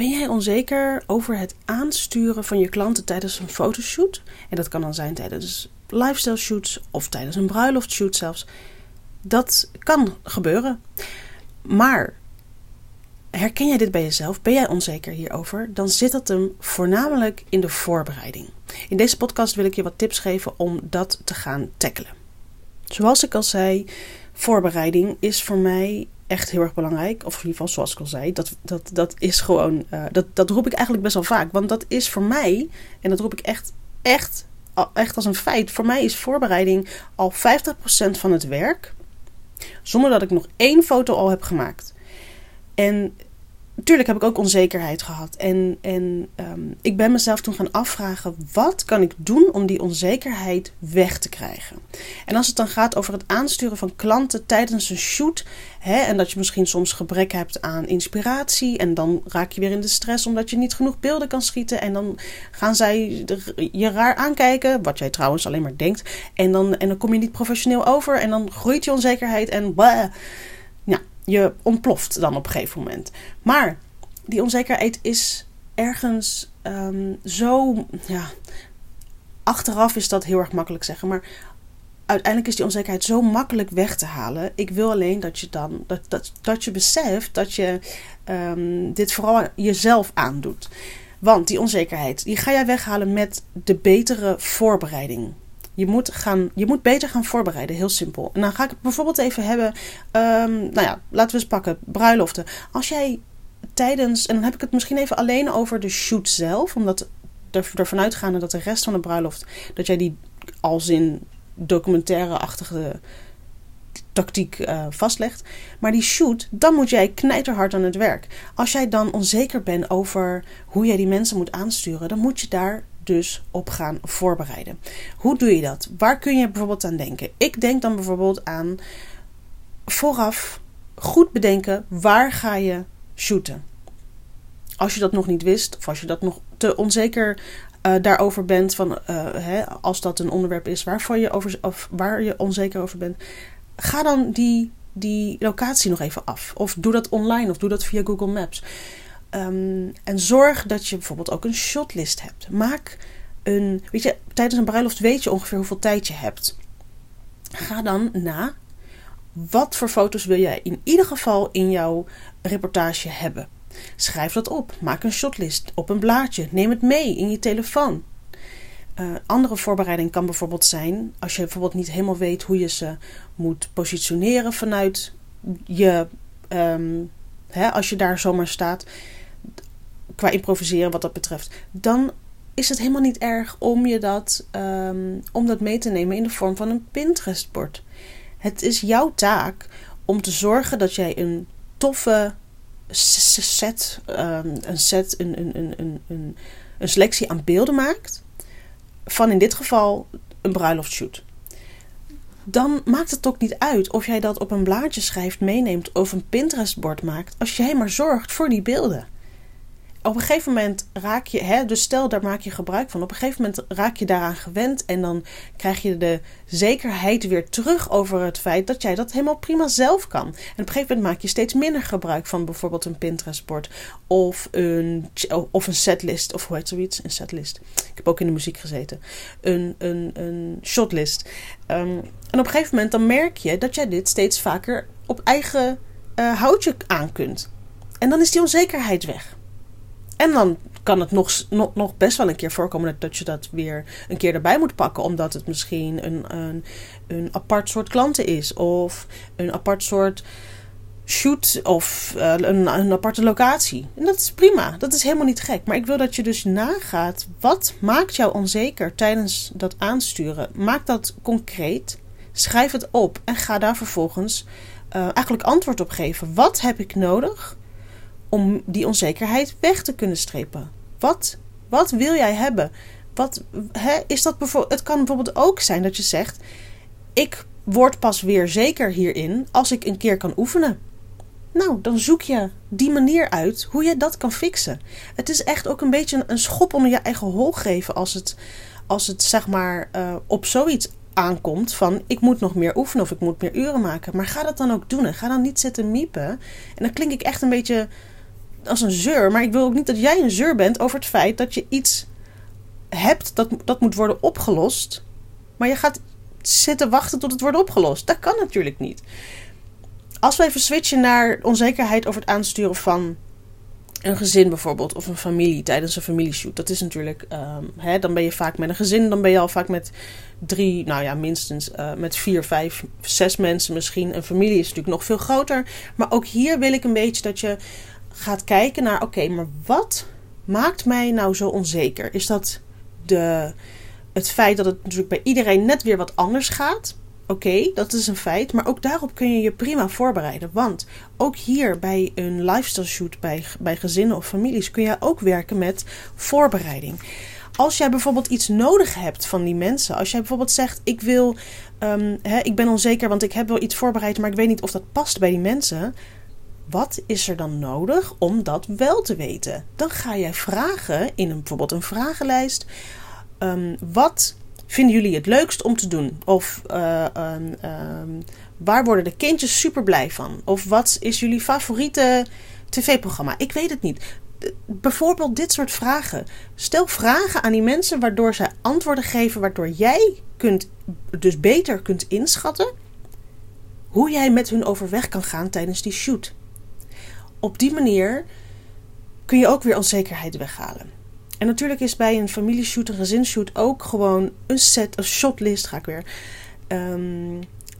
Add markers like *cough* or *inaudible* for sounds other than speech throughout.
Ben jij onzeker over het aansturen van je klanten tijdens een fotoshoot? En dat kan dan zijn tijdens lifestyle shoots of tijdens een bruiloftshoot zelfs. Dat kan gebeuren. Maar herken jij dit bij jezelf? Ben jij onzeker hierover? Dan zit dat hem voornamelijk in de voorbereiding. In deze podcast wil ik je wat tips geven om dat te gaan tackelen. Zoals ik al zei, voorbereiding is voor mij echt heel erg belangrijk. Of in ieder geval, zoals ik al zei, dat, dat, dat is gewoon. Uh, dat, dat roep ik eigenlijk best wel vaak. Want dat is voor mij, en dat roep ik echt, echt, echt als een feit. Voor mij is voorbereiding al 50% van het werk. Zonder dat ik nog één foto al heb gemaakt. En natuurlijk heb ik ook onzekerheid gehad. En, en um, ik ben mezelf toen gaan afvragen: wat kan ik doen om die onzekerheid weg te krijgen? En als het dan gaat over het aansturen van klanten tijdens een shoot. Hè, en dat je misschien soms gebrek hebt aan inspiratie. En dan raak je weer in de stress omdat je niet genoeg beelden kan schieten. En dan gaan zij je raar aankijken. Wat jij trouwens alleen maar denkt. En dan, en dan kom je niet professioneel over. En dan groeit je onzekerheid. En bah je ontploft dan op een gegeven moment. Maar die onzekerheid is ergens um, zo. Ja, achteraf is dat heel erg makkelijk zeggen. Maar uiteindelijk is die onzekerheid zo makkelijk weg te halen. Ik wil alleen dat je dan dat, dat, dat je beseft dat je um, dit vooral jezelf aandoet. Want die onzekerheid, die ga jij weghalen met de betere voorbereiding. Je moet, gaan, je moet beter gaan voorbereiden, heel simpel. En dan ga ik het bijvoorbeeld even hebben, um, nou ja, laten we eens pakken, bruiloften. Als jij tijdens, en dan heb ik het misschien even alleen over de shoot zelf, omdat er, ervan uitgaande dat de rest van de bruiloft, dat jij die als in documentaire-achtige tactiek uh, vastlegt. Maar die shoot, dan moet jij knijterhard aan het werk. Als jij dan onzeker bent over hoe jij die mensen moet aansturen, dan moet je daar dus op gaan voorbereiden. Hoe doe je dat? Waar kun je bijvoorbeeld aan denken? Ik denk dan bijvoorbeeld aan vooraf goed bedenken waar ga je shooten. Als je dat nog niet wist, of als je dat nog te onzeker uh, daarover bent, van, uh, hè, als dat een onderwerp is waarvoor je of waar je onzeker over bent, ga dan die, die locatie nog even af. Of doe dat online of doe dat via Google Maps. Um, en zorg dat je bijvoorbeeld ook een shotlist hebt. Maak een. Weet je, tijdens een bruiloft weet je ongeveer hoeveel tijd je hebt. Ga dan na. Wat voor foto's wil jij in ieder geval in jouw reportage hebben? Schrijf dat op. Maak een shotlist op een blaadje. Neem het mee in je telefoon. Uh, andere voorbereiding kan bijvoorbeeld zijn als je bijvoorbeeld niet helemaal weet hoe je ze moet positioneren vanuit je. Hè, als je daar zomaar staat qua improviseren wat dat betreft, dan is het helemaal niet erg om je dat, um, om dat mee te nemen in de vorm van een Pinterest-bord. Het is jouw taak om te zorgen dat jij een toffe set, um, een set, een, een, een, een, een selectie aan beelden maakt. Van in dit geval een bruiloftshoot. Dan maakt het ook niet uit of jij dat op een blaadje schrijft, meeneemt of een Pinterest-bord maakt. Als jij maar zorgt voor die beelden op een gegeven moment raak je, hè, dus stel daar maak je gebruik van, op een gegeven moment raak je daaraan gewend en dan krijg je de zekerheid weer terug over het feit dat jij dat helemaal prima zelf kan. En op een gegeven moment maak je steeds minder gebruik van bijvoorbeeld een Pinterest-bord of een, of een setlist, of hoe heet zoiets? Een setlist. Ik heb ook in de muziek gezeten. Een, een, een shotlist. Um, en op een gegeven moment dan merk je dat jij dit steeds vaker op eigen uh, houtje aan kunt. En dan is die onzekerheid weg. En dan kan het nog, nog, best wel een keer voorkomen dat je dat weer een keer erbij moet pakken. Omdat het misschien een, een, een apart soort klanten is. Of een apart soort shoot. Of uh, een, een aparte locatie. En dat is prima. Dat is helemaal niet gek. Maar ik wil dat je dus nagaat. Wat maakt jou onzeker tijdens dat aansturen? Maak dat concreet. Schrijf het op. En ga daar vervolgens uh, eigenlijk antwoord op geven. Wat heb ik nodig? Om die onzekerheid weg te kunnen strepen. Wat, wat wil jij hebben? Wat, hè, is dat bijvoorbeeld, het kan bijvoorbeeld ook zijn dat je zegt: Ik word pas weer zeker hierin als ik een keer kan oefenen. Nou, dan zoek je die manier uit hoe je dat kan fixen. Het is echt ook een beetje een schop onder je eigen hol geven als het, als het zeg maar uh, op zoiets aankomt van ik moet nog meer oefenen of ik moet meer uren maken. Maar ga dat dan ook doen en ga dan niet zitten miepen. En dan klink ik echt een beetje als een zeur, maar ik wil ook niet dat jij een zeur bent over het feit dat je iets hebt dat, dat moet worden opgelost. Maar je gaat zitten wachten tot het wordt opgelost. Dat kan natuurlijk niet. Als we even switchen naar onzekerheid over het aansturen van een gezin bijvoorbeeld, of een familie tijdens een familieshoot. Dat is natuurlijk, um, hè, dan ben je vaak met een gezin, dan ben je al vaak met drie, nou ja, minstens uh, met vier, vijf, zes mensen misschien. Een familie is natuurlijk nog veel groter. Maar ook hier wil ik een beetje dat je gaat kijken naar, oké, maar wat maakt mij nou zo onzeker? Is dat de, het feit dat het natuurlijk bij iedereen net weer wat anders gaat? Oké, dat is een feit, maar ook daarop kun je je prima voorbereiden. Want ook hier bij een lifestyle shoot, bij, bij gezinnen of families, kun je ook werken met voorbereiding. Als jij bijvoorbeeld iets nodig hebt van die mensen, als jij bijvoorbeeld zegt: Ik wil, um, hè, ik ben onzeker, want ik heb wel iets voorbereid, maar ik weet niet of dat past bij die mensen. Wat is er dan nodig om dat wel te weten? Dan ga jij vragen in een, bijvoorbeeld een vragenlijst. Um, wat vinden jullie het leukst om te doen? Of uh, um, waar worden de kindjes super blij van? Of wat is jullie favoriete tv-programma? Ik weet het niet. Bijvoorbeeld dit soort vragen. Stel vragen aan die mensen waardoor zij antwoorden geven, waardoor jij kunt, dus beter kunt inschatten hoe jij met hun overweg kan gaan tijdens die shoot. Op die manier kun je ook weer onzekerheid weghalen. En natuurlijk is bij een familieshoot, een gezinsshoot ook gewoon een set, een shotlist ga ik weer. Um,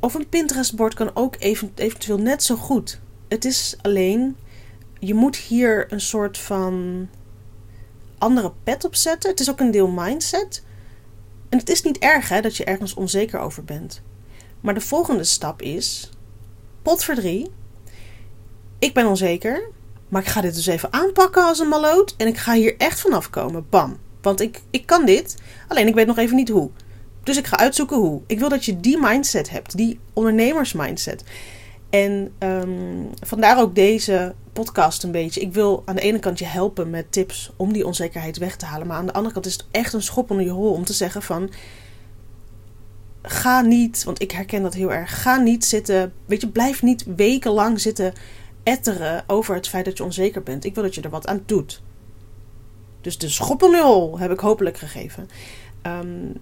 of een Pinterest-bord kan ook eventueel net zo goed. Het is alleen, je moet hier een soort van andere pet op zetten. Het is ook een deel mindset. En het is niet erg hè, dat je ergens onzeker over bent. Maar de volgende stap is, pot voor drie. Ik ben onzeker. Maar ik ga dit dus even aanpakken als een maloot. En ik ga hier echt vanaf komen. Bam. Want ik, ik kan dit. Alleen ik weet nog even niet hoe. Dus ik ga uitzoeken hoe. Ik wil dat je die mindset hebt. Die ondernemersmindset. En um, vandaar ook deze podcast een beetje. Ik wil aan de ene kant je helpen met tips om die onzekerheid weg te halen. Maar aan de andere kant is het echt een schop onder je hol om te zeggen van... Ga niet, want ik herken dat heel erg. Ga niet zitten. Weet je, blijf niet wekenlang zitten etteren over het feit dat je onzeker bent. Ik wil dat je er wat aan doet. Dus de schoppenul heb ik hopelijk gegeven. Um,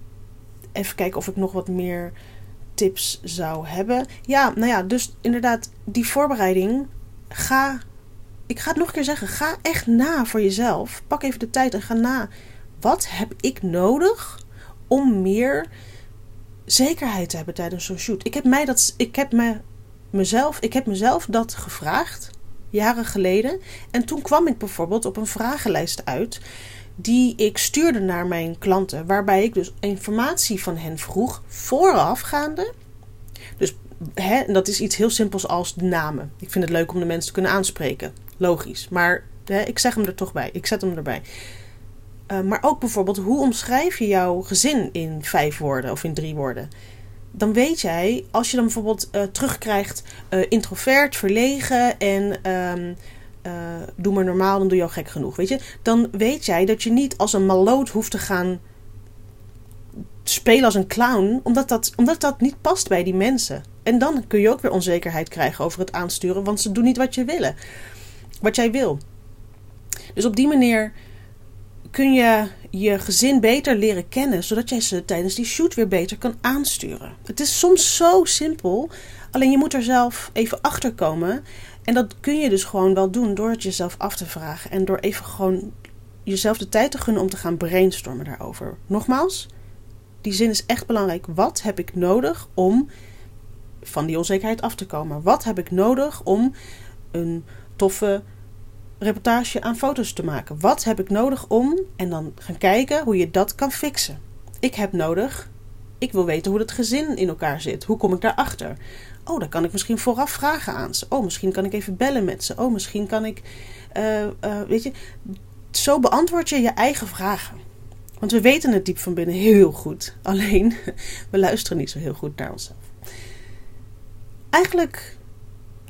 even kijken of ik nog wat meer tips zou hebben. Ja, nou ja, dus inderdaad, die voorbereiding. Ga, ik ga het nog een keer zeggen, ga echt na voor jezelf. Pak even de tijd en ga na. Wat heb ik nodig om meer zekerheid te hebben tijdens zo'n shoot? Ik heb mij dat, ik heb me mezelf, ik heb mezelf dat gevraagd, jaren geleden. En toen kwam ik bijvoorbeeld op een vragenlijst uit die ik stuurde naar mijn klanten, waarbij ik dus informatie van hen vroeg voorafgaande. Dus hè, dat is iets heel simpels als de namen. Ik vind het leuk om de mensen te kunnen aanspreken. Logisch. Maar hè, ik zeg hem er toch bij. Ik zet hem erbij. Uh, maar ook bijvoorbeeld, hoe omschrijf je jouw gezin in vijf woorden of in drie woorden? Dan weet jij, als je dan bijvoorbeeld uh, terugkrijgt uh, introvert, verlegen en uh, doe maar normaal, dan doe je al gek genoeg, weet je. Dan weet jij dat je niet als een maloot hoeft te gaan spelen als een clown, omdat dat, omdat dat niet past bij die mensen. En dan kun je ook weer onzekerheid krijgen over het aansturen, want ze doen niet wat je willen, wat jij wil. Dus op die manier kun je je gezin beter leren kennen, zodat jij ze tijdens die shoot weer beter kan aansturen. Het is soms zo simpel, alleen je moet er zelf even achter komen. En dat kun je dus gewoon wel doen door het jezelf af te vragen en door even gewoon jezelf de tijd te gunnen om te gaan brainstormen daarover. Nogmaals, die zin is echt belangrijk. Wat heb ik nodig om van die onzekerheid af te komen? Wat heb ik nodig om een toffe reportage aan foto's te maken. Wat heb ik nodig om? En dan gaan kijken hoe je dat kan fixen. Ik heb nodig. Ik wil weten hoe het gezin in elkaar zit. Hoe kom ik daarachter? Oh, dan kan ik misschien vooraf vragen aan ze. Oh, misschien kan ik even bellen met ze. Oh, misschien kan ik. Uh, uh, weet je, zo beantwoord je je eigen vragen. Want we weten het diep van binnen heel goed. Alleen, *laughs* we luisteren niet zo heel goed naar onszelf. Eigenlijk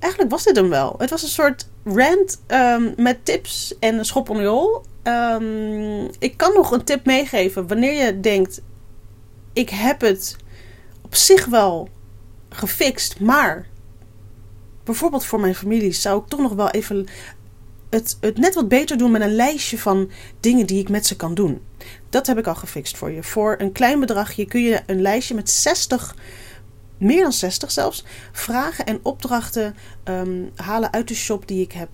eigenlijk was dit hem wel. Het was een soort rant um, met tips en een schop onder je hol. Um, ik kan nog een tip meegeven wanneer je denkt: ik heb het op zich wel gefixt, maar bijvoorbeeld voor mijn familie zou ik toch nog wel even het, het net wat beter doen met een lijstje van dingen die ik met ze kan doen. Dat heb ik al gefixt voor je. Voor een klein bedragje kun je een lijstje met 60, meer dan 60 zelfs, vragen en opdrachten ehm, halen uit de shop die ik heb.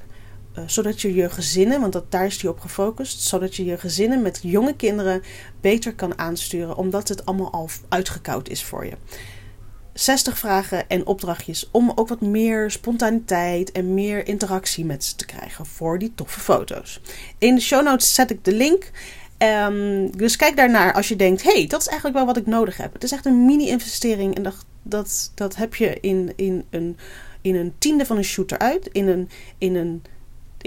Uh, zodat je je gezinnen, want dat, daar is die op gefocust, zodat je je gezinnen met jonge kinderen beter kan aansturen, omdat het allemaal al uitgekoud is voor je. 60 vragen en opdrachtjes om ook wat meer spontaniteit en meer interactie met ze te krijgen voor die toffe foto's. In de show notes zet ik de link. Um, dus kijk daarnaar als je denkt: hey, dat is eigenlijk wel wat ik nodig heb. Het is echt een mini-investering en dat, dat, dat heb je in, in, een, in een tiende van een shoot eruit. In een, in een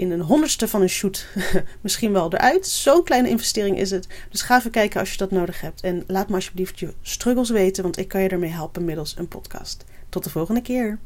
in een honderdste van een shoot *laughs* misschien wel eruit. Zo'n kleine investering is het. Dus ga even kijken als je dat nodig hebt. En laat me alsjeblieft je struggles weten, want ik kan je ermee helpen middels een podcast. Tot de volgende keer.